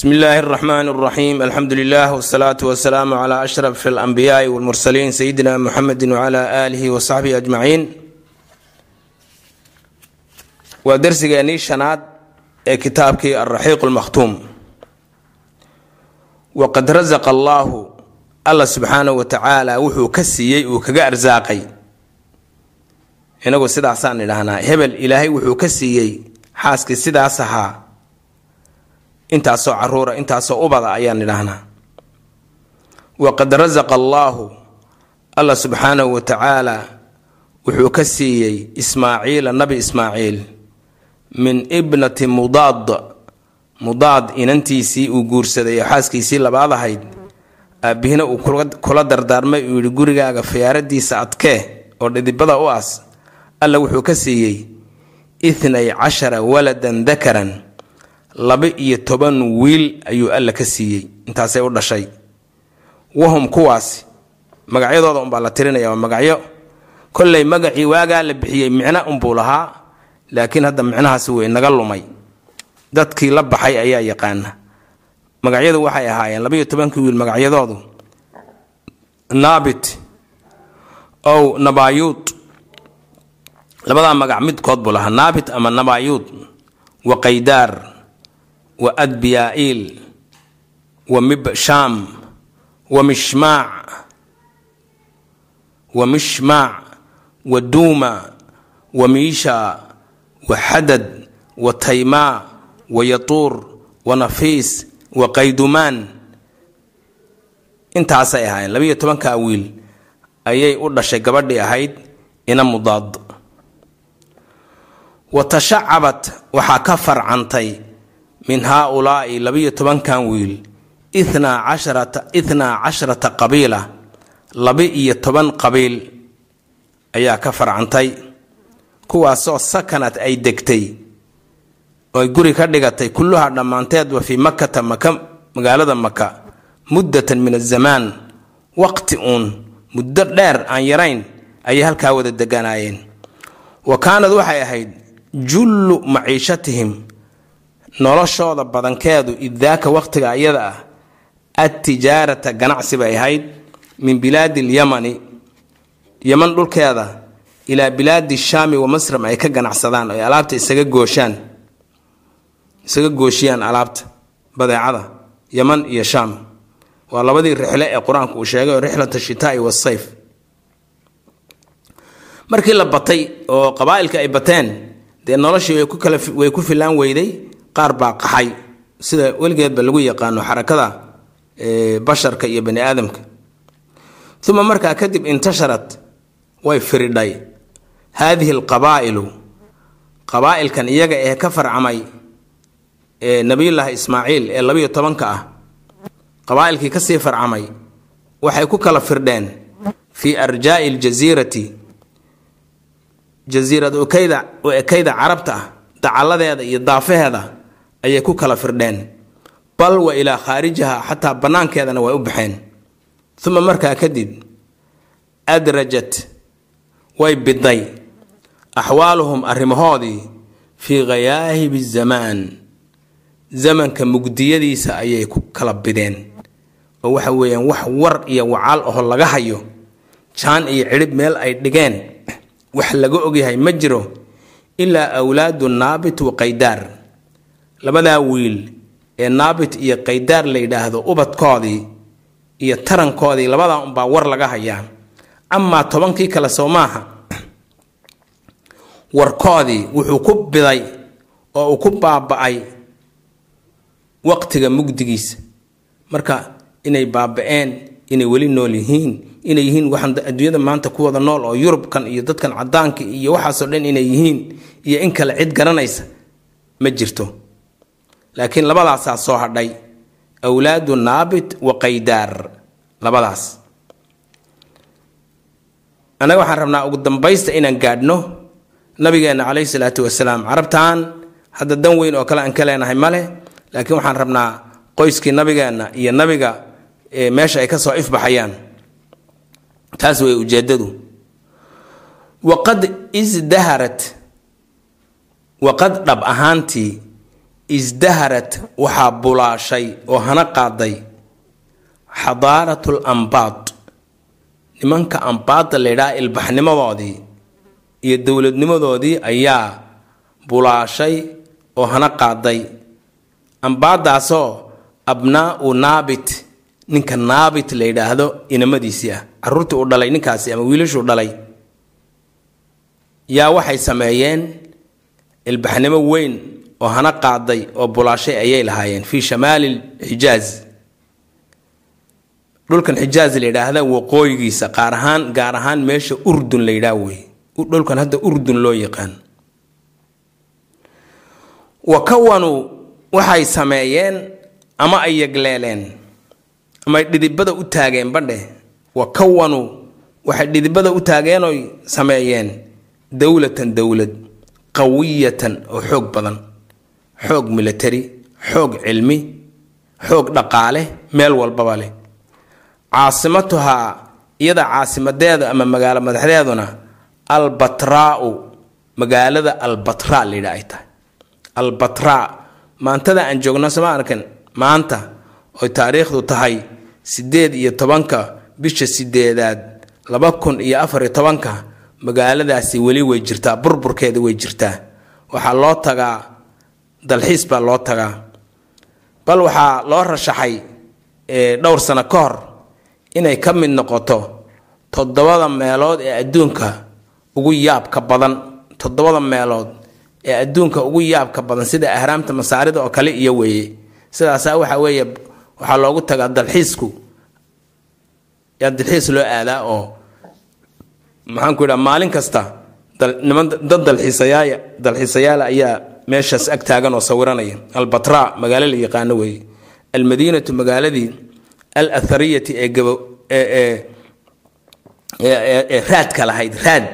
bsmi illaahi اraxmaan اraxiim alxamdu lilah wsalaatu wasalaamu cla ashraf alanbiyaai wlmursaliin sayidina muxamedi wcla aalihi wasaxbihi ajmaciin waa dersigeennii shanaad ee kitaabkii alraxiiq lmakhtuum waqad rasaqa allaahu alla subxaanahu wa tacaala wuxuu ka siiyey uu kaga arsaaqay inagu sidaasaan idhahnaa hebel ilaahay wuxuu ka siiyey xaaskii sidaas ahaa intaasoo caruura intaasoo ubada ayaan idhaahnaa waqad rasaqa allaahu alla subxaanahu wa tacaala wuxuu ka siiyey ismaaciila nabi ismaaciil min ibnati mudaad. Mudaad inantiisii uu guursaday oo xaaskiisii labaad ahayd. Aabbihina uu kula dardaarmay uu yihi gurigaaga fiyaaradiisa adkee oo dhidibada u as alla wuxuu ka siiyey ithnay cashara waladan dakaran laba-iyo toban wiil ayuu alla ka siiyey. Intaasay u dhashay. Wahum kuwaasi. Magacyadooda unbaa la tirinaya waa magacyo. Kolley magacii waagaa la bixiyey micno unbuu lahaa laakiin hadda micnahaasi way naga lumay. Dadkii la baxay ayaa yaqaana. Magacyadu waxay ahaayeen labaiyo tobankii wiil magacyadoodu. Naabit ow nabayuud labadaa magac midkood buu lahaa naabit ama nabayuud wa qaydaar wa adbiyaa'iil wa mibshaam wa mishmaac wa mishmaac wa duuma wa miisha wa xadad wa taymaa wa yatuur wa nafiis wa qaydumaan intaasay ahaayeen. Labiiyo tobankaa wiil ayay u dhashay gabadhii ahayd ina mudaad. Wa tashacabat waxaa ka farcantay min haa-ulaa'i labiiyo tobankan wiil ithnaa casharata ithnaa casharata qabiila laba-iyo toban qabiil ayaa ka farcantay. Kuwaasoo sakanad ay degtay ooy guri ka dhigatay kulluhaa dhammaanteedba fii makata maka magaalada maka muddatan min azamaan waqti uun muddo dheer aan yarayn ayay halkaa wada deganaayeen. Wa kaanad waxay ahayd jullu maciishatihim noloshooda badankeedu idaaka waqtiga iyada ah adtijaarata ganacsi bay ahayd min bilaadi alyamani yaman dhulkeeda ilaa bilaadi shaami wa masram ay ka ganacsadaan oy alaabta isaga gooshaan isaga gooshiyaan alaabta badeecada yaman iyo shaam. Waa labadii rixle ee qur'aanku uu sheegay oo rixlat ashitaai wasayf markii la batay oo qabaa-ilka ay bateen dee noloshii way ku filaan weyday qaar baa qaxay. Sida weligeedba lagu yaqaano xarakada basharka iyo bani aadamka. Uma markaa kadib intasharat way firidhay. Haadihi alqabaa'ilu qabaa-ilkan iyaga ee ka farcamay nabiyullaahi ismaaciil ee labiyo tobanka ah qabaa-ilkii ka sii farcamay waxay ku kala firdheen fii arjaa'i aljasiirati jasiirad okeyda oo ekeyda carabta ah dacalladeeda iyo daafaheeda ayay ku kala firdheen. Bal wa ilaa khaarijiha xataa bannaankeedana way u baxeen. Uma markaa kadib adrajat way biday axwaaluhum arrimahoodii fii khayaahibi zamaan. Zamanka mugdiyadiisa ayay ku kala bideen. Oo waxa weeyaan wax war iyo wacaal aho laga hayo. Jaan iyo cidhib meel ay dhigeen. Wax laga ogyahay ma jiro ilaa awlaadu naabit wa qaydaar labadaa wiil ee naabit iyo qaydaar la yidhaahdo ubadkoodii iyo tarankoodii labadaa unbaa war laga hayaa. Amaa tobankii kale soo maaha warkoodii wuxuu ku biday oo uu ku baaba-ay waqtiga mugdigiisa. Marka inay baaba-een inay weli nool yihiin inay yihiin waxaan adduunyada maanta ku wada nool oo yurubkan iyo dadkan cadaanka iyo waxaasoo dhan inay yihiin iyo in kale cid garanaysa ma jirto laakiin labadaasaa soo hadhay. Awlaadu naabit wa qaydaar. Labadaas. Annaga waxaan rabnaa ugu dambaysta inaan gaadhno nabigeenna caleyhi salaatu wasalaam. Carabtaan hadda dan weyn oo kale aan ka leenahay male laakiin waxaan rabnaa qoyskii nabigeenna iyo nabiga meesha ay ka soo ifbaxayaan taas way ujeedadu waqad isdaharat waqad dhab ahaantii isdaharat waxaa bulaashay oo hana qaaday. Xadaaratul ambaad nimanka ambaadda laydhaha ilbaxnimadoodii iyo dowladnimadoodii ayaa bulaashay oo hana qaaday. Ambaadaasoo abnaau naabit ninka naabit la yidhaahdo inamadiisii ah. Caruurtii uu dhalay ninkaasi ama wiilashuu dhalay. Yaa waxay sameeyeen ilbaxnimo weyn oo hana qaaday oo bulaashay ayay lahaayeen fii shamaali xijaaz dhulkan xijaaz la yidhaahda waqooyigiisa qaar ahaan gaar ahaan meesha urdun la yidhaah wey. Dhulkan hadda urdun loo yaqaan. Wa kawanu waxay sameeyeen ama ay yegleeleen ama dhidibada u taageen badhe wa kawanu waxay dhidibada u taageenooy sameeyeen dowlatan dowlad qawiyatan oo xoog badan xoog military xoog cilmi xoog dhaqaale meel walbaba leh caasimatuhaa iyada caasimadeeda ama magaalo madaxdeeduna albatraau magaalada albatra layidha ay tahay. Albatra maantada aan joogno sama arkan maanta oy taariikhdu tahay sideed iyo tobanka bisha sideedaad laba kun iyo afar iyo tobanka magaaladaasi weli way jirtaa burburkeeda way jirtaa. Waxaa loo tagaa dalxiis baa loo tagaa. Bal waxaa loo rashaxay dhowr sano ka hor inay ka mid noqoto toddobada meelood ee adduunka ugu yaabka badan. Toddobada meelood ee adduunka ugu yaabka badan sida ahraamta masaarida oo kale iyo weeye. Sidaasaa waxa weeye waxaa loogu tagaa dalxiisku. Yaa dalxiis loo aadaa oo maxaanku idhaha maalin kasta dad dalxiisayaaya dalxiisayaala ayaa meeshaas ag taagan oo sawiranaya albatra magaalo la yaqaano weeye. Almadiinatu magaaladii al athariyati ee gabo ee raadka lahayd raad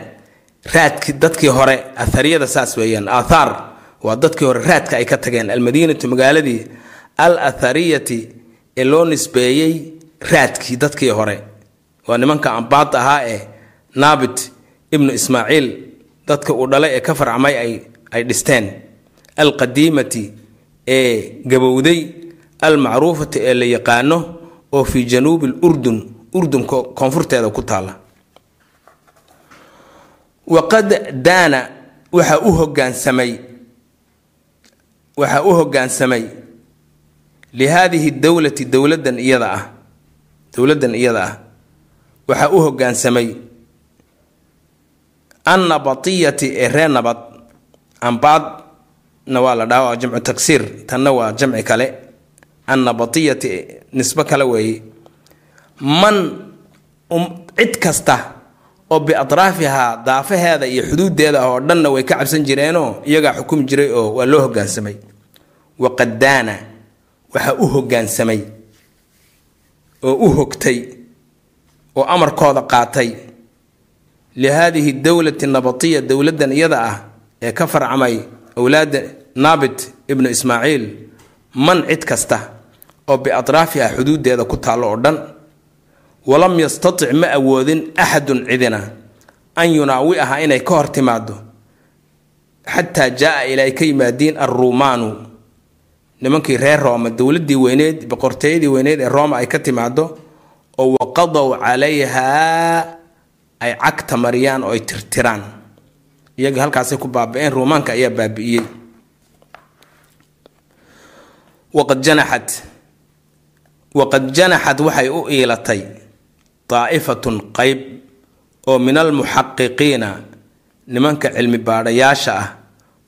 raadki dadkii hore athariyada saas weeyaan aathaar waa dadkii hore raadka ay ka tageen. Almadiinatu magaaladii al athariyati ee loo nisbeeyey raadkii dadkii hore. Waa nimanka ambaad ahaa ee naabit ibnu ismaaciil dadka uu dhalay ee ka farcmay ay ay dhisteen alqadiimati ee gabowday almacruufati ee la yaqaano oo fii januubi lurdun urdunka koonfurteeda ku taalla. Waqad daana waxaa u hogaansamay waxaa u hoggaansamay lihaadihi dowlati dowladan iyada ah dowladdan iyada ah waxaa u hoggaansamay annabatiyati ee reer nabad ambaadna waa la dhaha jamcu tagsiir tanna waa jamci kale. Annabatiyati nisbo kale weeye. Man cid kasta oo biatraafihaa daafaheeda iyo xuduudeeda ah oo dhanna way ka cabsan jireenoo iyagaa xukumi jiray oo waa loo hogaansamay. Waqad daana waxaa u hogaansamay. Oo u hogtay. Oo amarkooda qaatay. Lihaadihi dowlati nabatiya dowladan iyada ah ee ka farcamay awlaada naabit ibnu ismaaciil man cid kasta oo biatraafiha xuduudeeda ku taallo oo dhan walam yastatic ma awoodin axadun cidina an yunaawiaha inay ka hor timaado xataa jaa ilaa ay ka yimaadiin alruumaanu nimankii reer rooma dowladii weyneed boqortooyadii weyneed ee rooma ay ka timaado oo waqadow calayhaa ay cagta mariyaan oo ay tirtiraan iyagii halkaasay ku baaba-een ruumaanka ayaa baabi'iyey waqad janaxat waqad janaxad waxay u iilatay daa'ifatun qeyb oo min almuxaqiqiina nimanka cilmi baadhayaasha ah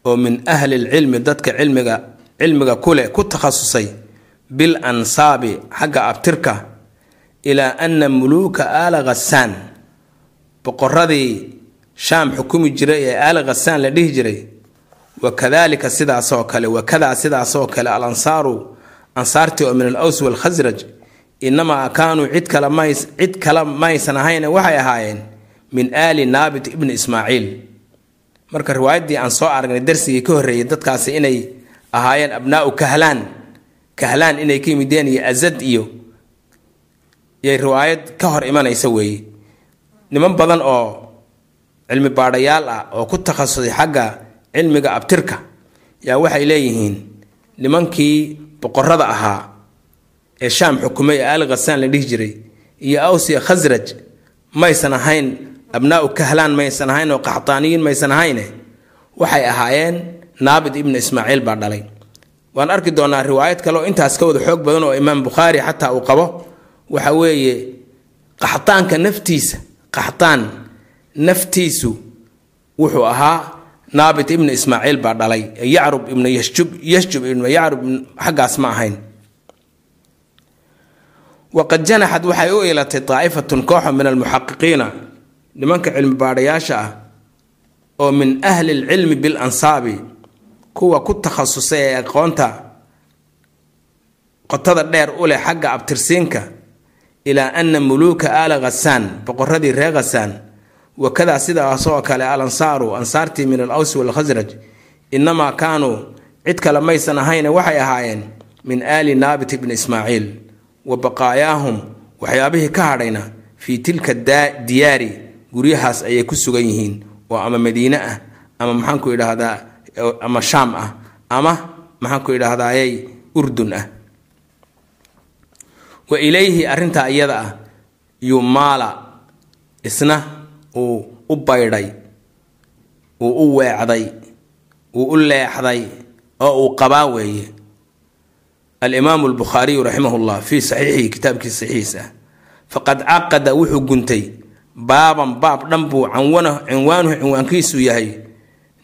oo min ahli lcilmi dadka cilmiga cilmiga kuleh ku takhasusay bil ansaabi xagga abtirka ilaa ana muluuka aala khasaan boqoradii shaam xukumi jiray ee aala khasaan la dhihi jiray. Wakadalika sidaasoo kale wakadaa sidaasoo kale al ansaaru ansaartii oo min al aws walkhasraj inamaa kaanuu cid kale maysan ahayn waxay ahaayeen min aali naabit ibni ismaaciil. Marka riwaayaddii aan soo aragnay darsigii ka horreeyay dadkaasi inay ahaayeen abnaau kahlaan kahlaan inay ka yimideen iyo azad iyo yay riwaayad ka hor imanaysa weeye. Niman badan oo cilmi baadhayaal ah oo ku takhasusay xagga cilmiga abtirka yaa waxay leeyihiin nimankii boqorada ahaa ee shaam xukumay ee ali khasaan la dhihi jiray iyo awsiya khasraj maysan ahayn abnaau kahlaan maysan ahayn oo qaxtaaniyiin maysan ahayne waxay ahaayeen naabit ibnu ismaaciil baa dhalay. Waan arki doonaa riwaayad kale oo intaas ka wada xoog badan oo imaam bukhaari xataa uu qabo waxa weeye qaxtaanka naftiisa qaxtaan naftiisu wuxuu ahaa naabit ibnu ismaaciil baa dhalay yacrub ibnu yashjub yashjub ibnu yacrub xaggaas ma ahayn. Waqad janaxad waxay u ilatay daa'ifatun kooxo min almuxaqiqiina nimanka cilmi baadhayaasha ah oo min ahli lcilmi bilansaabi kuwa ku takhasusay ee aqoonta qotada dheer u leh xagga abtirsiinka ilaa ana muluuka aala khasaan boqoradii reer khasaan wakadaa sidaasoo kale al ansaaru ansaartii min al awsi walkhasraj inamaa kaanuu cid kale maysan ahayne waxay ahaayeen min aali naabit ibni ismaaciil wa baqaayaahum waxyaabihii ka hadhayna fii tilka diyaari guryahaas ayay ku sugan yihiin oo ama madiine ah ama maxaanku idhaahdaa ama shaam ah ama maxaanku idhaahdayay urdun ah wa ilayhi arrintaa iyada ah yumaala isna uu u baydhay uu u weecday uu u leexday oo uu qabaa weeye. Alimaamu albukhaariyu raximah llah fii saxiixihi kitaabkiisa saxiixiisa faqad caqada wuxuu guntay baaban baab dhan buu canwana cinwaanuhu cinwaankiisu yahay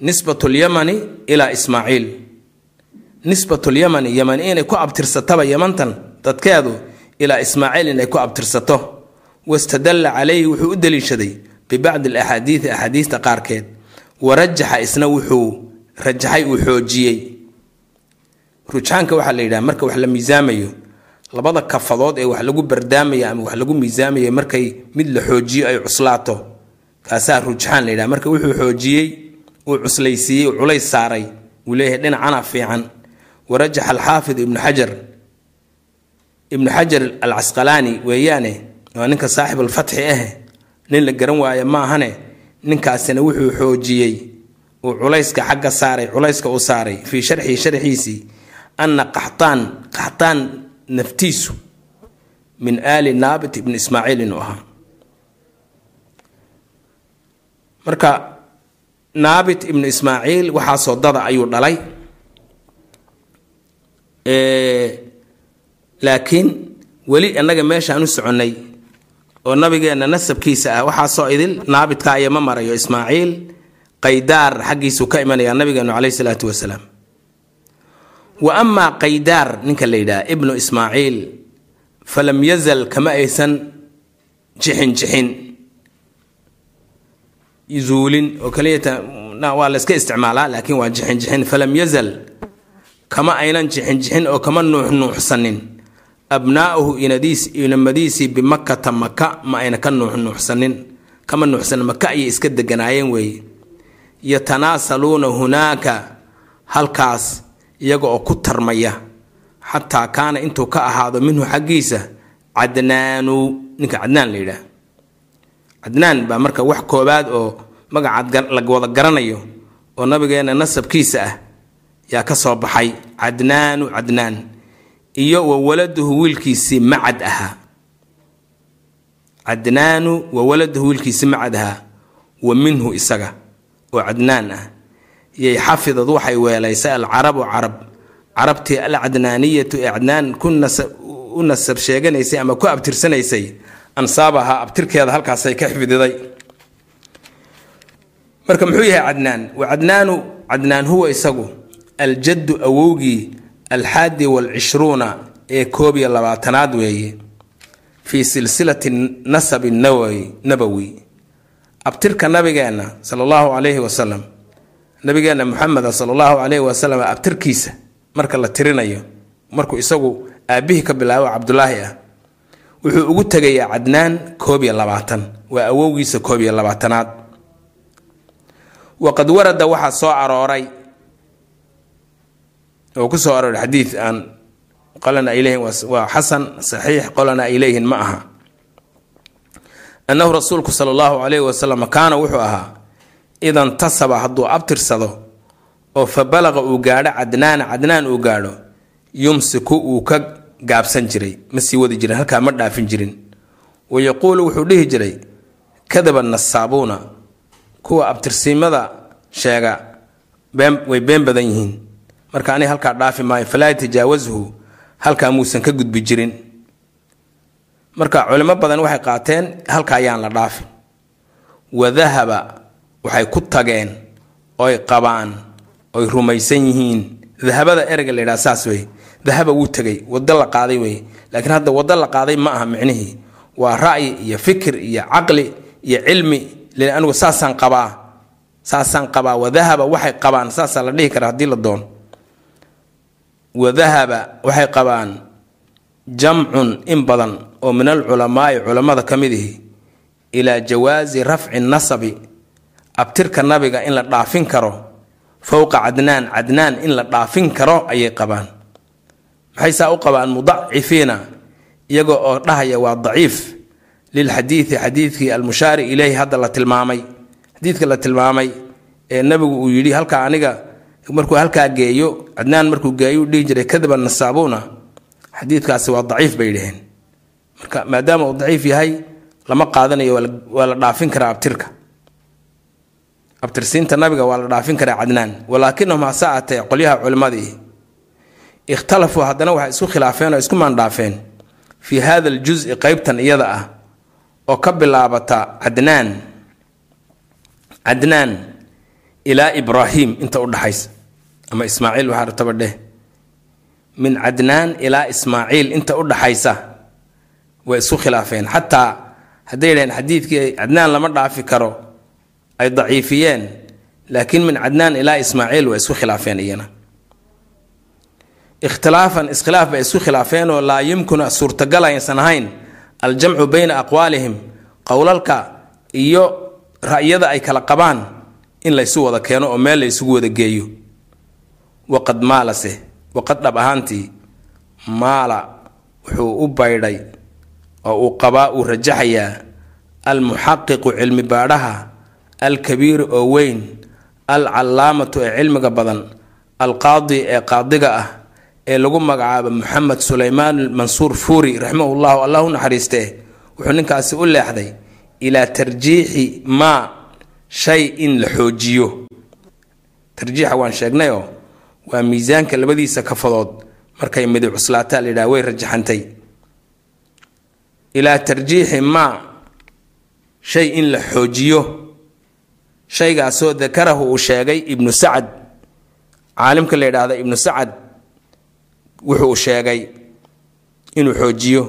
nisbatu lyamani ilaa ismaaciil. Nisbatu lyamani yaman inay ku abtirsataba yamantan dadkeedu ilaa ismaaciil inay ku abtirsato. Wastadalla calayhi wuxuu u daliishaday bibacdi alaxaadiidi axaadiista qaarkeed. Wa rajaxa isna wuxuu rajaxay uu xoojiyey. Rujxaanka waxaa la yidhaha marka wax la miisaamayo labada kafadood ee wax lagu bardaamaya ama wax lagu miisaamaya markay mid la xoojiyo ay cuslaato. Kaasaa rujxaan la yidhaha marka wuxuu xoojiyey uu cuslaysiiyey uu culays saaray. Uu leeyahay dhinacana fiican. Wa rajaxa alxaafid ibnu xajar ibnu xajar alcasqalaani weeyaane waa ninka saaxib alfatxi ah nin la garan waayo maahane ninkaasina wuxuu xoojiyey uu culayska xagga saaray culayska uu saaray fii sharxii sharxiisii anna qaxtaan qaxtaan naftiisu min aali naabit ibni ismaaciil inuu ahaa. Marka naabit ibnu ismaaciil waxaasoo dada ayuu dhalay laakiin weli annaga meeshaan u soconnay oo nabigeenna nasabkiisa ah waxaasoo idil naabitka aya ma marayo ismaaciil qaydaar xaggiisuu ka imanayaa nabigeenu caleyhi salaatu wasalaam. Wa amaa qaydaar ninka la yidhaha ibnu ismaaciil falam yazal kama aysan jixin jixin zuulin oo kaliyata waa la isticmaalaa laakiin waa jixin jixin. Falam yazal kama aynan jixin jixin oo kama nuuxnuuxsanin inadiis inamadiisii bimakata maka ma ayna ka nuuxnuuxsanin kama nuuxsanin maka ayay iska deganaayeen weeye yatanaasaluuna hunaaka halkaas iyaga oo ku tarmaya. Xataa kaana intuu ka ahaado minhu xaggiisa cadnaanu ninka cadnaan la yidhaah. Cadnaan baa marka wax koobaad oo magacaad la wada garanayo oo nabigeena nasabkiisa ah yaa ka soo baxay. Cadnaanu cadnaan iyo wa waladuhu wiilkiisii macad ahaa. Cadnaanu wa waladuhu wiilkiisii macad ahaa wa minhu isaga oo cadnaan ah. Yay xafidad waxay weelaysay alcarabu carab. Carabtii alcadnaaniyatu ee cadnaan u nasab sheeganaysay ama ku abtirsanaysay ansaabahaa abtirkeeda halkaasay ka xifdiday. Marka muxuu yahay cadnaan? Wa cadnaanu cadnaan huwa isagu. Aljaddu awowgii alxaadi waalcishruuna ee koob iyo labaatanaad weeye fii silsilati nasabi nabawi abtirka nabigeenna sala allahu calayhi wasalam nabigeenna muxameda sala allahu calayhi wasalam abtirkiisa marka la tirinayo markuu isagu aabbihii ka bilaabo cabdulaahi ah wuxuu ugu tegayaa cadnaan koob iyo labaatan waa awowgiisa koob iyo labaatanaad waqad warada waxaa soo arooray oo ku soo arooray xadiid aan qolana ay waa xasan saxiix qolana ay ma aha. Annahu rasuulku sala allahu calayhi wasalam kaana wuxuu ahaa ida ntasaba hadduu abtirsado oo fa balaqa uu gaadho cadnaana cadnaan uu gaadho yumsiku uu ka gaabsan jiray. Ma sii wadi jirin halkaa ma dhaafin jirin. Wa yaquulu wuxuu dhihi jiray kadaba nasaabuuna. Kuwa abtirsiimada sheega way been badan yihiin marka aniga halkaa dhaafi maayo falaa yatajaawashu halkaa muusan ka gudbi jirin. Marka culimo badan waxay qaateen halka ayaan la dhaafin wadahaba waxay ku tageen oy qabaan oy rumaysan yihiin. Dahabada ereyga la yidhaha saas wey dahaba wuu tegay wado la qaaday wey laakiin hadda wado la qaaday ma aha micnihii. Waa ra'yi iyo fikir iyo caqli iyo cilmi anigu saasaan qabaa. Saasaan qabaa. Wadahaba waxay qabaan. Saasaa la dhihi karaa haddii la doono wadahaba waxay qabaan jamcun in badan oo min alculamaai culammada ka mid ihi ilaa jawaasi rafci nasabi abtirka nabiga in la dhaafin karo fowqa cadnaan cadnaan in la dhaafin karo ayay qabaan. Maxay saa u qabaan? Mudacifiina iyagoo oo dhahaya waa daciif lilxadiidi xadiidkii almushaari ileyhi hadda la tilmaamay xadiidka la tilmaamay ee nabigu uu yidhi halkaa aniga markuu halkaa geeyo cadnaan markuu geeyo u dhihi jiray kadaba nasaabuuna xadiidkaasi waa daciif bay dhaheen marka maadaama uu daciif yahay lama qaadanayo waa la dhaafin karaa abtirka. Abtirsiinta nabiga waa la dhaafin karaa cadnaan walaakinahum hase aatee qolyaha culimmadii ikhtalafuu haddana waxay isku khilaafeen oo isku maandhaafeen. Fii hada aljusi qeybtan iyada ah oo ka bilaabata cadnaan cadnaan ilaa ibraahim inta u dhaxaysa. Ama ismaaciil waxaa rataba dheh. Min cadnaan ilaa ismaaciil inta u dhaxaysa. Way isku khilaafeen. Xataa hadday dhaheen xadiidkii cadnaan lama dhaafi karo ay daciifiyeen. Laakiin min cadnaan ilaa ismaaciil way isku khilaafeen iyana. Ikhtilaafan iskhilaaf bay isku khilaafeen oo laa yumkinu suurtagal aysan ahayn aljamcu bayna aqwaalihim qowlalka iyo ra'yada ay kala qabaan in laysu wada keeno oo meel la ysugu wada geeyo. Waqad maalase waqad dhab ahaantii maala wuxuu u baydhay oo uu qabaa uu rajaxayaa almuxaqiqu cilmi baadhaha alkabiiru oo weyn alcallaamatu ee cilmiga badan alqaadi ee qaadiga ah ee lagu magacaabo moxamed sulaymaan mansuur fuuri raximahullahu allah u naxariistee wuxuu ninkaasi u leexday ilaa tarjiixi maa shay in la xoojiyo. Tarjiixa waan sheegnayoo waa miisaanka labadiisa kafadood markay midi cuslaataa la yidhaha way rajaxantay. Ilaa tarjiixi maa shay in la xoojiyo. Shaygaasoo dakarahu uu sheegay ibnu sacad caalimka la yidhaahda ibnu sacad wuxuu sheegay inuu xoojiyo.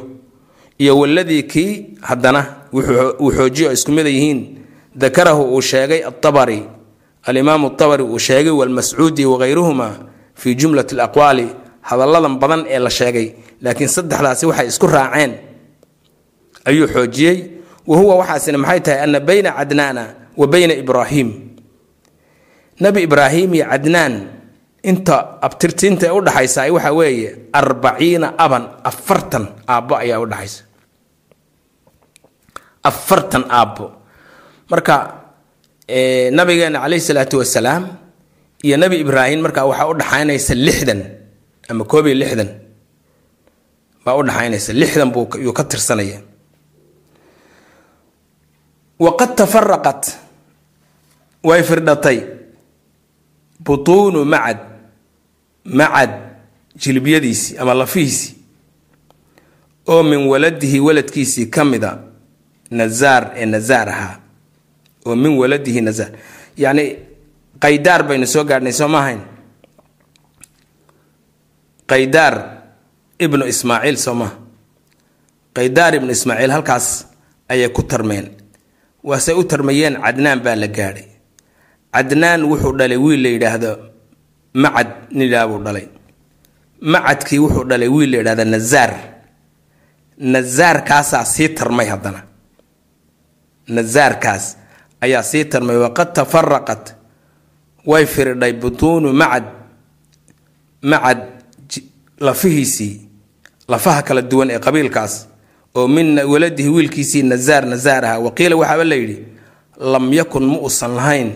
Iyo waladii kii haddana uu xoojiyo isku mida yihiin dakarahu uu sheegay aabari alimaamu abari uu sheegay walmascuudi wagayruhuma fii jumlati alaqwaali hadalladan badan ee la sheegay laakiin saddexdaasi waxay isku raaceen. Ayuu xoojiyey wa huwa waxaasina maxay tahay? Ana bayna cadnaana wa bayna ibraahim. Nabi ibraahim iyo cadnaan inta abtirtiinta ee udhaxaysa waxa weeye arbaciina aban afartan aabbo ayaa udhaxaysa afartan aabbo marka nabigeena caleyhi salaatu wasalaam iyo nebi ibraahim markaa waxaa udhaxaynaysa lixdan ama koob iyo lixdan. Baa udhaxaynaysa lixdan buu yuu ka tirsanaya. Waqad tafaraqat way firdhatay. Butuunu macad macad jilibyadiisii ama lafihiisii oo min waladihi waladkiisii ka mida nazaar ee nazaar ahaa oo min waladihi nazaar yacni qaydaar baynu soo gaadhnay soo ma ahayn? Qaydaar ibnu ismaaciil soo maha qaydaar ibnu ismaaciil halkaas ayay ku tarmeen. Waase u tarmayeen cadnaan baa la gaadhay. Cadnaan wuxuu dhalay wiil la yidhaahdo macad nidhaa buu dhalay. Macadkii wuxuu dhalay wiil la yidhahda nazaar. Nazaarkaasaa sii tarmay haddana. Nazaarkaas ayaa sii tarmay waqad tafaraqat way firidhay butuunu macad macad lafihiisii lafaha kala duwan ee qabiilkaas oo min waladihi wiilkiisii nazaar nazaar ahaa waqiila waxaaba la yidhi lam yakun ma uusan lahayn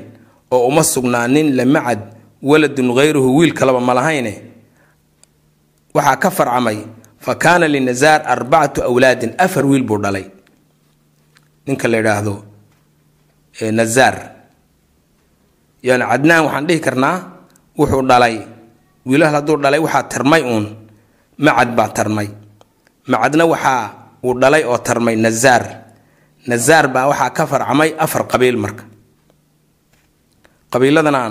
oo uma sugnaanin lamacad waladun hayruhu wiil kalaba ma lahayne. Waxaa ka farcamay fa kaana linazaar arbacatu awlaadin afar wiil buu dhalay. Ninka la yidhaahdo nazaar. Yani cadnaan waxaan dhihi karnaa wuxuu dhalay. Wiilal hadduu dhalay waxaa tarmay uun. Macad baa tarmay. Macadna waxaa uu dhalay oo tarmay nazaar. Nazaar baa waxaa ka farcamay afar qabiil marka. Qabiiladana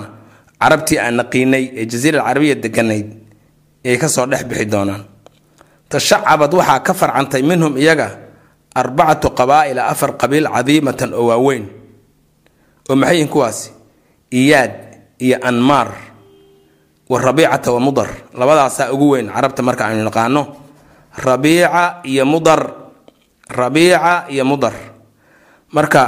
carabtii aan naqiinay ee jasiira alcarabiya deganayd ay ka soo dhex bixi doonaan. Tashacabad waxaa ka farcantay minhum iyaga arbacatu qabaa'ila afar qabiil cadiimatan oo waaweyn oo maxay kuwaasi? Iyaad iyo anmaar wa rabiicata wa mudar. Labadaasaa ugu weyn carabta marka aynu naqaano rabiica iyo mudar. Rabiica iyo mudar. Marka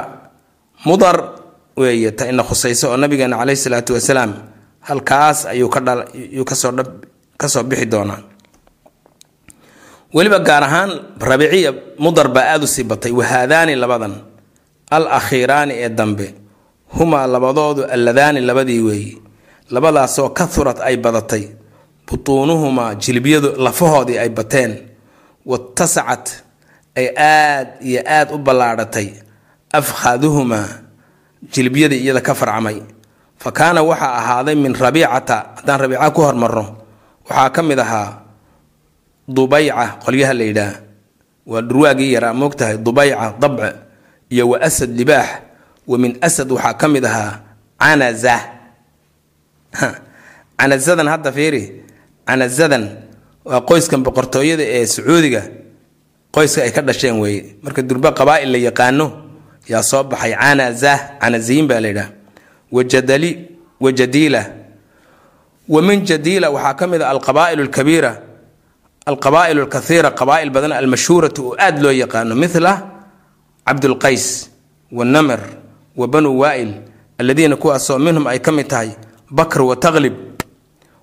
mudar weeye ta ina khusayso oo nabigeena caleyhi salaatu wasalaam halkaas ayuu ka dha yuu ka soo dha ka soo bixi doonaa weliba gaar ahaan rabiiciya mudar baa aada u sii batay. Wahaadaani labadan. Al akhiiraani ee dambe humaa labadoodu alladaani labadii weeye labadaasoo kahurad ay badatay. Butuunuhumaa jilbyadu lafahoodii ay bateen. Watasacat ay aad iyo aad u ballaadhatay afkhaaduhumaa jilbyadii iyada ka farcamay. Fa kaana waxaa ahaaday min rabiicata haddaan rabiica ku hormarno waxaa ka mid ahaa dubayca qolyaha la yidhaah. Waa dhurwaagii yaraa moogtahay dubayca dabce iyo wa asad libaax wa min asad waxaa ka mid ahaa canaza canazadan hadda fiiri canazadan waa qoyskan boqortooyada ee sacuudiga qoyska ay ka dhasheen weeye marka durba qabaa'il la yaqaano yaa soo baxay canaza canaziyin baa la yidhaah wajadali wajadiila wa min jadiila waxaa ka mid ah alqabaa'il alkabiira alqabaa'il alkathiira qabaa'il badan almashhuuratu oo aada loo yaqaano. Mithla cabdulqays wanamir wa banu waa'il aladiina kuwaasoo minhum ay ka mid tahay bakr wa taqlib.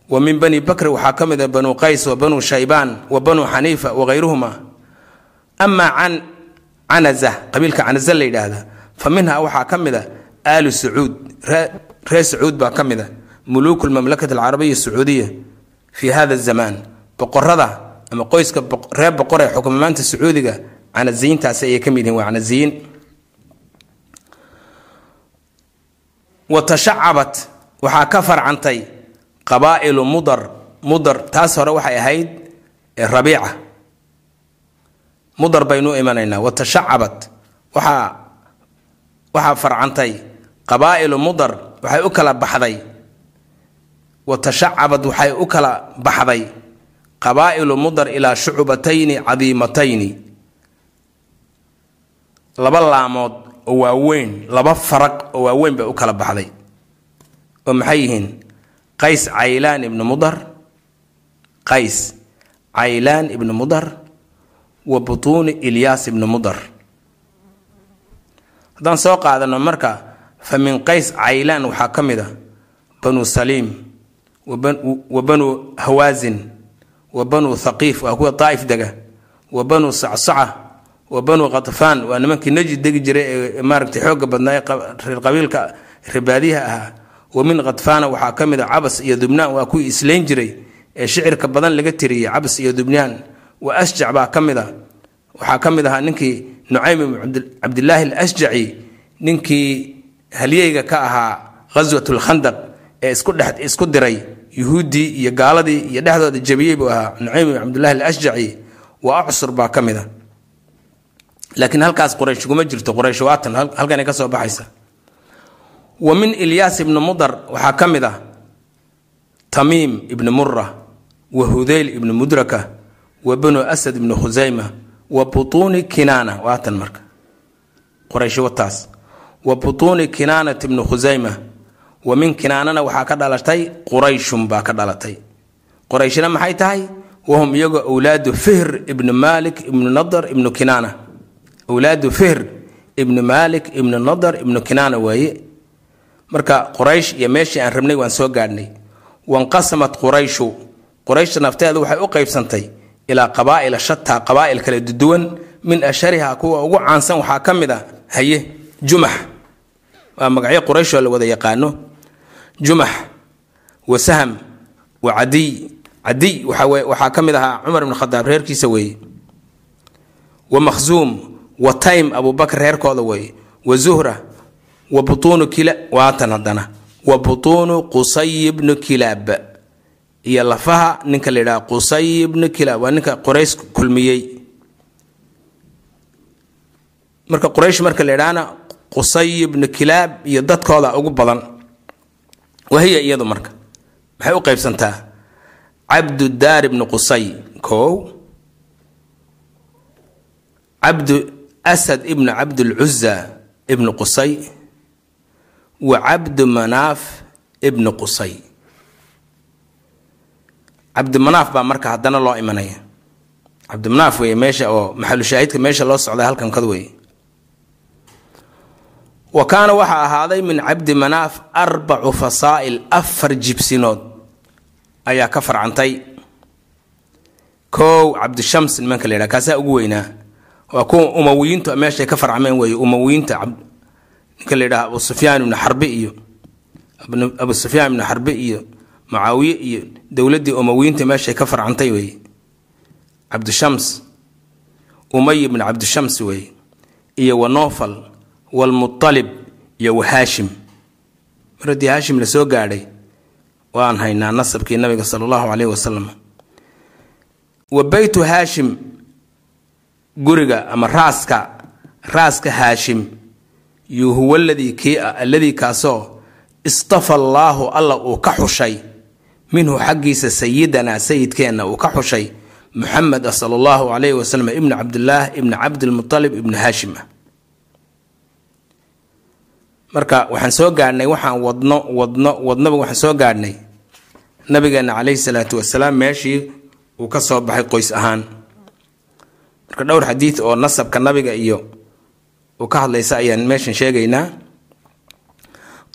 Wa min bani bakri waxaa ka mid ah banu qays wa banu shaybaan wa banu xaniifa wagayruhuma amaa can canaza qabiilka canaza la yidhaahda fa minha waxaa ka mid a aalu sacuud reer sacuud baa ka mid a muluuku lmamlakati alcarabiya sacuudiya fii hada zamaan. Boqorada ama qoyska reer boqor ee xukuma maanta sacuudiga canaziyiintaasi ayay ka mid yihiin waa canaziyiin wa tashacabat waxaa ka farcantay qabaa'ilu mudar mudar taas hore waxay ahayd rabiica. Mudar baynu imanaynaa wa tashacabat waxaa waxaa farcantay qabaa'ilu mudar waxay u kala baxday. Wa tashacabad waxay u kala baxday qabaa'ilu mudar ilaa shucubatayni cadiimatayni. Laba laamood oo waaweyn laba faraq oo waaweyn bay u kala baxday. oo maxay yihiin? Qays caylaan ibnu mudar qays caylaan ibnu mudar wa butuuni ilyaas ibnu mudar. Haddaan soo qaadano marka fa min qays caylaan waxaa ka mid a banu saliim wa banu hawaasin wa banu thaqiif waa kuwa daa'if dega wa banu sacsaca wa banu khatfaan waa nimankii najid degi jiray ee maaragtay xoogga badnaa ee reer qabiilka reebaadiyaha ahaa. Wa min khatfaana waxaa ka mid a cabas iyo dubnaan waa kuwii islayn jiray ee shicirka badan laga tiriyey cabas iyo dubnaan. Wa asjac baa ka mid a waxaa ka mid ahaa ninkii nucaym ibn cabdilaahi alasjaci ninkii halyeyga ka ahaa ghaswat lkhandaq ee isku diray yuhuuddii iyo gaaladii iyo dhexdooda jabiyey buu ahaa nucaym ibn cabdillahi alasjaci. Wa acsur baa ka mid a laakiin halkaas quraysh kuma jirto. Quraysh waatan halkanay ka soo baxaysa. Wa min ilyaas ibni mudar waxaa ka mid ah tamiim ibni mura wa hudayl ibni mudraka wa banu asad ibni khusayma wa butuuni kinaana. Waatan marka. Quraysh wataas wa butuuni kinaanat ibni khusayma wa min kinaanana waxaa ka dhalatay qurayshun baa ka dhalatay. Qurayshna maxay tahay? Wahum iyagoo awlaadu fihr ibni maalik ibni nadar ibnu kinaana awlaadu fihr ibni maalik ibni nadar ibnu kinaana waaye. Marka quraysh iyo meeshii aan rabnay waan soo gaadhnay. Wanqasamat qurayshu. Qurayshta nafteeda waxay u qaybsantay ilaa qabaa'ila shataa qabaa'il kala duwan min ashariha kuwa ugu caansan waxaa ka mid a haye jumax waa magacyo qurayshoo la wada yaqaano. Jumax wa saham wa cadiy. Cadiy waxaa ka mid ahaa cumar ibn khadaab reerkiisa weeye. Wa makhsuum wa taym abubakar reerkooda weeye wa zuhra wa butuunu kila waatan haddana. Wa butuunu qusay bnu kilaab. Iyo lafaha ninka la yidhaha qusay bnu kilaab. Waa ninka qurays kulmiyey. Marka quraysh marka la yidhahana qusay bnu kilaab iyo dadkooda ugu badan. Wahiya iyadu marka. Maxay u qaybsantaa? Cabdudaar ibnu qusay kow. Cabdu asad ibnu cabdulcuza ibnu qusay wa cabdu manaaf ibnu qusay. Cabdimanaaf baa marka haddana loo imanaya. Cabdimanaaf wey meesha oo maxalushaahidka meesha loo socday halkan kad wey wa kaana waxaa ahaaday min cabdi manaaf arbacu fasaa'il afar jibsinood ayaa ka farcantay. Kow cabdishams nimanka la yidhaha kaasaa ugu weynaa waa kuwa umawiyiintu meeshay ka farcameen weeye umawiyiinta ninka la yidhaha abu sufyaan ibnu xarbi iyo abu sufyaan ibnu xarbi iyo mucaawiye iyo dowladdii umawiyiinta meeshay ka farcantay weeye. Cabdishams umay ibnu cabdishams weeye iyo wanofal walmualib iyo wahaashim mar haddii haashim la soo gaadhay waan haynaa nasabkii nabiga sala allahu caleyhi wasalam wa beytu haashim guriga ama raaska raaska haashim yu huwa ladii kii alladii kaasoo istafa allaahu alla uu ka xushay. Minhu xaggiisa sayidanaa sayidkeenna uu ka xushay muxamed ah sala allahu calayhi wasalam ibnu cabdillaah ibni cabdilmutalib ibnu haashim. Ah marka waxaan soo gaadhnay waxaan wadno wadno wadnoba waxaan soo gaadhnay nabigeena caleyhi salaatu wasalaam meeshii uu ka soo baxay qoys ahaan marka dhowr xadiid oo nasabka nabiga iyo uu ka hadlaysa ayaan meeshan sheegaynaa.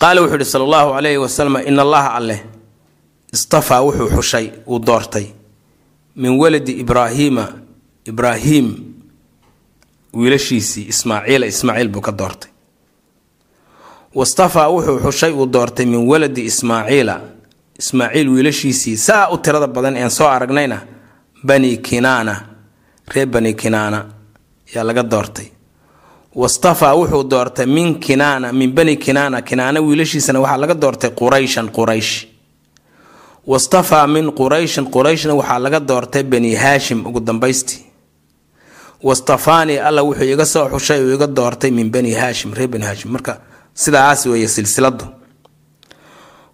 Qaala wuxuu ihi sala allahu calayhi wasalam in allaha alleh istafaa wuxuu xushay uu doortay. Min waladi ibraahiima ibraahiim wiilashiisii ismaaciila ismaaciil buu ka doortay. Wastafaa wuxuu xushay uu doortay min waladi ismaaciila ismaaciil wiilashiisii saa u tirada badan ean soo aragnayna bani kinaana reer bani kinaana yaa laga doortay. Wastafaa wuxuu doortay min kinaana min bani kinaana kinaana wiilashiisana waxaa laga doortay qurayshan quraysh. Wastafaa min qurayshin qurayshna waxaa laga doortay bani haashim ugu dambaystii. Wastafaanii alla wuxuu iga soo xushay uu iga doortay min bani haashim reer bani haashim. Marka sidaas weeye silsiladu.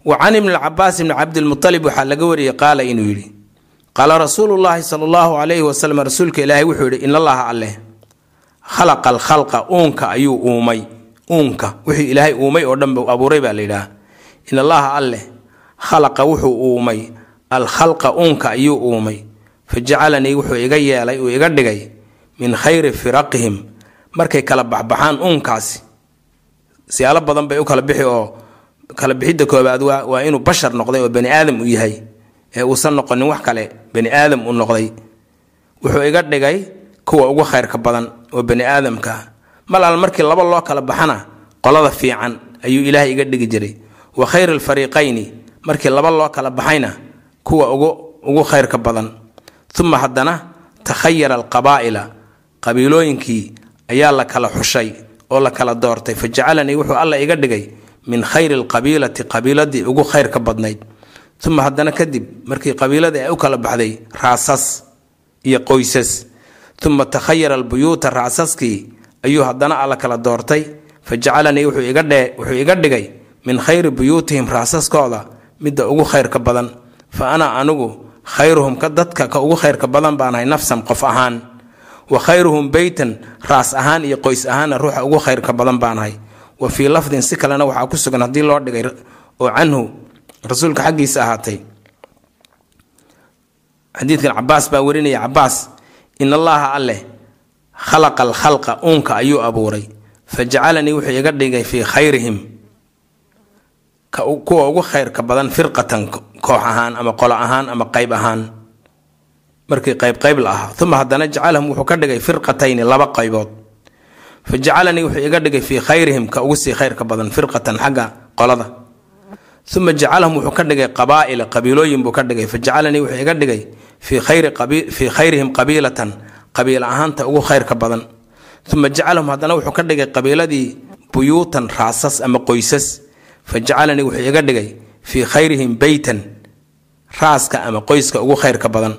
Wa can ibni cabaas ibni cabdilmualib waxaa laga wariyey qaala inuu yidhi qaala rasuulu llaahi sala allahu calayhi wasalam rasuulka ilaahay wuxuu yidhi in allaha alleh khalaqa alkhalqa uunka ayuu uumay. Uunka. Wixii ilaahay uumay oo dhan buu abuuray baa la yidhaha. In allaha alleh khalaqa wuxuu uumay. Alkhalqa uunka ayuu uumay. Fa jacalanii wuxuu iga yeelay uu iga dhigay min khayri firaqihim. Markay kala baxbaxaan uunkaasi siyaalo badan bay u kala bixi oo kala bixidda koobaad waa inuu bashar noqday oo bani aadam u yahay ee uusan noqonin wax kale bani aadam u noqday wuxuu iga dhigay kuwa ugu khayrka badan oo bani aadamka. Mal al markii laba loo kala baxana qolada fiican ayuu ilaahay iga dhigi jiray. Wa khayr alfariiqayni markii laba loo kala baxayna kuwa ugu ugu khayrka badan. Uma haddana takhayara alqabaa'ila qabiilooyinkii ayaa la kala xushay oo la kala doortay. Fa jacalanii wuxuu alla iga dhigay min khayri alqabiilati qabiiladii ugu khayrka badnayd uma haddana kadib markii qabiiladii ay u kala baxday raasas iyo qoysas uma takhayara albuyuuta raasaskii ayuu haddana alla kala doortay. Fa jacalanii wuxuu iga dhigay min khayri buyuutihim raasaskooda midda ugu khayrka badan. Fa ana anigu khayruhum ka dadka ka ugu khayrka badan baanahay nafsan qof ahaan. Wa khayruhum beytan raas ahaan iyo qoys ahaanna ruuxa ugu khayrka badan baanahay wa fii lafdin si kalena waxaa ku sugan haddii loo dhigay oo canhu rasuulka xaggiisa ahaatay. Xadiidkan cabaas baa warinaya cabaas in allaha alleh khalaqa alkhalqa uunka ayuu abuuray. Fa jacalanii wuxuu iga dhigay fii khayrihim. Kuwa ugu khayrka badan firqatan koox ahaan ama qolo ahaan ama qayb ahaan. Markii qayb qayb la ahaa. Uma haddana jacalahum wuxuu ka dhigay firqatayni laba qaybood. Fa jacalanii wuxuu iga dhigay fii khayrihim ka ugu sii khayrka badan firqatan xagga qolada uma jacalahum wuxuu ka dhigay qabaa'ila qabiilooyin buu ka dhigay fa jacalanii wuxuu iga dhigay fii khayrihim qabiilatan qabiil ahaanta ugu khayrka badan uma jacalahum haddana wuxuu ka dhigay qabiiladii buyuutan raasas ama qoysas fa jacalanii wuxuu iga dhigay fii khayrihim beytan raaska ama qoyska ugu khayrka badan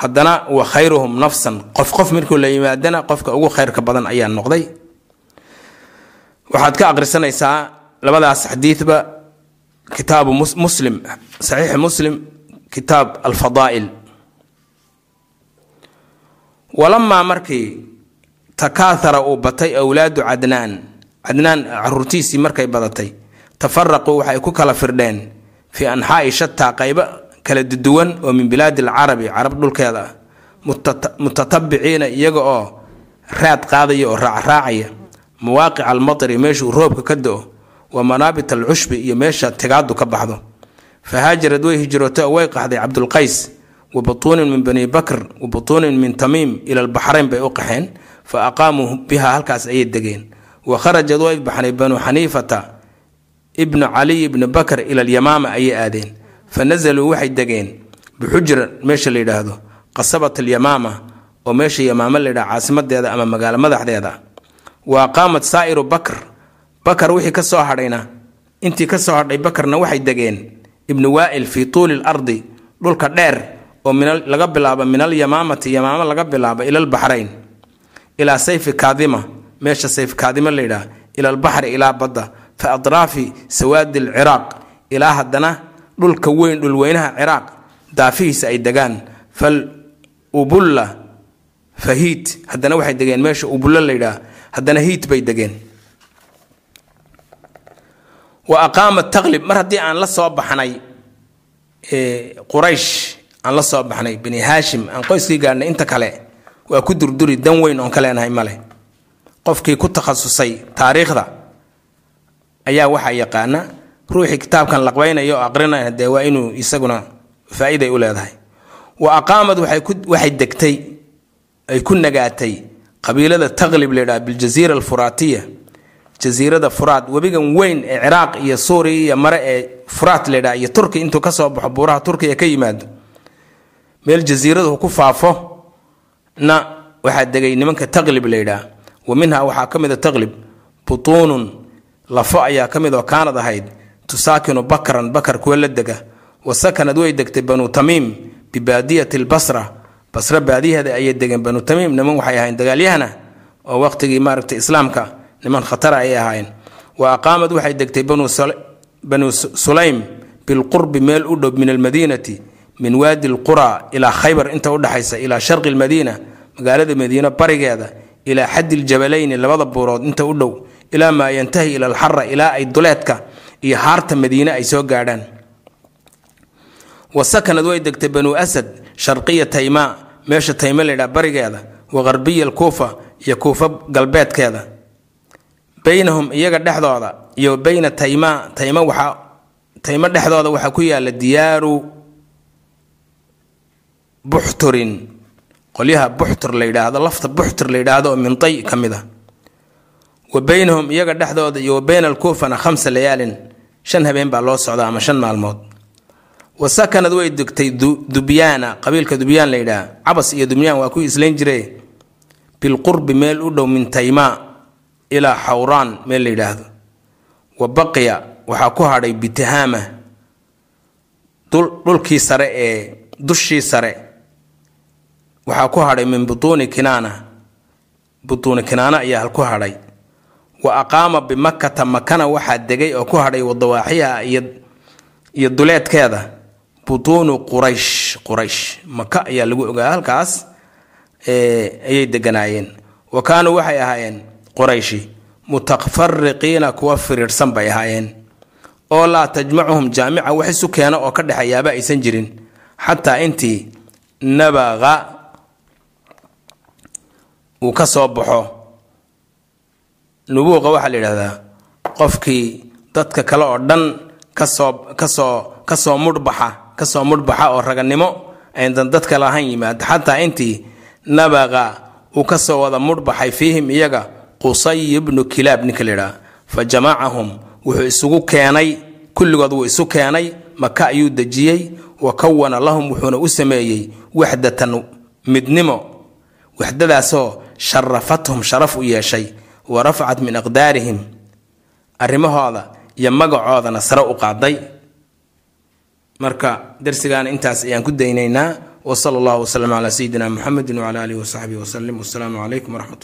haddana wa khayruhum nafsan qof qof markuu la yimaadana qofka ugu khayrka badan ayaa noqday waxaad ka aqrisanaysaa labadaas xadiidba kitaabu muslim saxiix muslim kitaab alfadaa'il. Walamaa markii takaathara uu batay awlaadu cadnaan cadnaan caruurtiisii markay badatay tafaraquu waxay ku kala firdheen fii anxaa'i shataa qaybo kala duwan oo min bilaadi alcarabi carab dhulkeeda ah mutatabiciina iyaga oo raad qaadaya oo raacraacaya mawaaqica almatri meeshuu roobka ka do-o wa manaabit alcushbi iyo meesha tigaadu ka baxdo. Fahaajarad way hijrootay oo way qaxday cabdulqays wa butuunin min bani bakr wa butuunin min tamiim ila albaxrayn bay u qaxeen fa aqaamuu biha halkaas ayay degeen. Wa kharajad way baxnay banuu xaniifata ibnu caliy ibni bakr ila alyamaama ayay aadeen. Fa nazaluu waxay degeen bixujra meesha la yidhaahdo qasabat alyamaama oo meesha yamaama la yidhaha caasimadeeda ama magaalo madaxdeeda. Wa aqaamat saa'iru bakr bakar wixii ka soo hadhayna. Intii ka soo hadhay bakarna waxay degeen. Ibnu waa'il fii tuuli lardi dhulka dheer oo laga bilaabo min alyamaamati yamaama laga bilaabo ila albaxrayn ilaa sayfi kaadima meesha sayf kaadima la yidhaha ila albaxri ilaa badda. Fa adraafi sawaadi alciraaq ilaa haddana dhulka weyn dhulweynaha ciraaq daafihiisa ay degaan. Fal ubulla fa hiit haddana waxay degeen meesha ubulla la yidhaha haddana hiit bay degeen wa aqaamat taqlib. Mar haddii aan la soo baxnay quraysh aan la soo baxnay bani haashim aan qoyskii gaadhnay inta kale waa ku durduri dan weyn oon ka leenahay male qofkii ku takhasusay taariikhda ayaa waxaa yaqaana ruuxii kitaabkan laqbaynaya oo aqrinaya dee waa inuu isaguna faa-iiday u leedahay. Wa aqaamad waxay degtay ay ku nagaatay qabiilada taqlib layidhaha biljasiira alfuraatiya jasiirada furaat webigan weyn ee ciraaq iyo suuriya iyo mare ee furaat layidhaha iyo turki intuu ka soo baxo buuraha turkiya ka yimaado. Meel jasiiradu ku faafo na waxaa degay nimanka taqlib layidhaha wa minha waxaa ka mid a taqlib butuunun lafo ayaa ka mid oo kaanad ahayd. Tusaakinu bakran bakar kuwa la dega. Wa sakanad way degtay banu tamiim bibaadiyati lbasra basra. Baadiyaheeda ayay degeen banu tamiim niman waxay ahayn dagaalyahana oo waqtigii maaragta islaamka niman khatara ayay ahaayeen. Wa aqaamad waxay degtay banu sulaym bilqurbi meel u dhow min almadiinati min waadi lqura ilaa khaybar inta udhexaysa ilaa sharqi lmadiina magaalada madiina barigeeda ilaa xaddi ljabalayni labada buurood inta u dhow ilaa maa yantahi ila alxara ilaa ay duleedka iyo haarta madiine ay soo gaadhaan. Wa sakanad way degtay banu asad sharqiya tayma meesha tayma laydhaha barigeeda wa qarbiya alkuufa iyo kuufa galbeedkeeda baynahum iyaga dhexdooda iyo bayna tayma tayma waxaa taymo dhexdooda waxaa ku yaalla diyaaru buxturin. Qolyaha buxtur la yidhaahdo lafta buxtur la yidhaahdo oo min tay ka mid a wa baynahum iyaga dhexdooda iyo wa bayna alkuufana khamsa layaalin. Shan habeen baa loo socdaa ama shan maalmood. Wa sakanad way degtay dubyaana qabiilka dubyaan la yidhaah. Cabas iyo dubyaan waa kuwii islayn jire bilqurbi meel u dhow min tayma ilaa xawraan meel la yidhaahdo. Wa baqiya waxaa ku hadhay bitihaama. Dhulkii sare ee dushii sare. Waxaa ku hadhay min butuuni kinaana. Butuuni kinaana ayaa hal ku hadhay. Wa aqaama bimakata makana waxaa degay oo ku hadhay wadawaaxiyaha iyo duleedkeeda. Butuunu quraysh quraysh. Maka ayaa lagu ogaa halkaas ayay deganaayeen. Wa kaanuu waxay ahaayeen qurayshi mutafariqiina kuwa firiirsan bay ahaayeen oo laa tajmacuhum jaamica wax isu keena oo ka dhexeeyaaba aysan jirin. Xataa intii nabaqa uu ka soo baxo nubuuqa waxaa la yidhahdaa qofkii dadka kale oo dhan ka soo ka soo ka soo mudhbaxa ka soo mudhbaxa oo raganimo aydan dadka lahayn yimaado xataa intii nabaqa uu ka soo wada mudhbaxay fiihim iyaga qusay ibnu kilaab ninka la yidhaha fa jamacahum wuxuu isugu keenay kulligood wuu isu keenay maka ayuu dejiyey wa kawana lahum wuxuuna u sameeyey waxdatan midnimo. Waxdadaasoo sharafathum sharaf u yeeshay wa rafacat min aqdaarihim. Arrimahooda iyo magacoodana sare u qaaday. Marka darsigaana intaas ayaan ku daynaynaa wa sala allahu wasalam calaa sayidina muxamedin wacala aalihi wasaxbihi wasalim wasalaamu calaykum waraxmat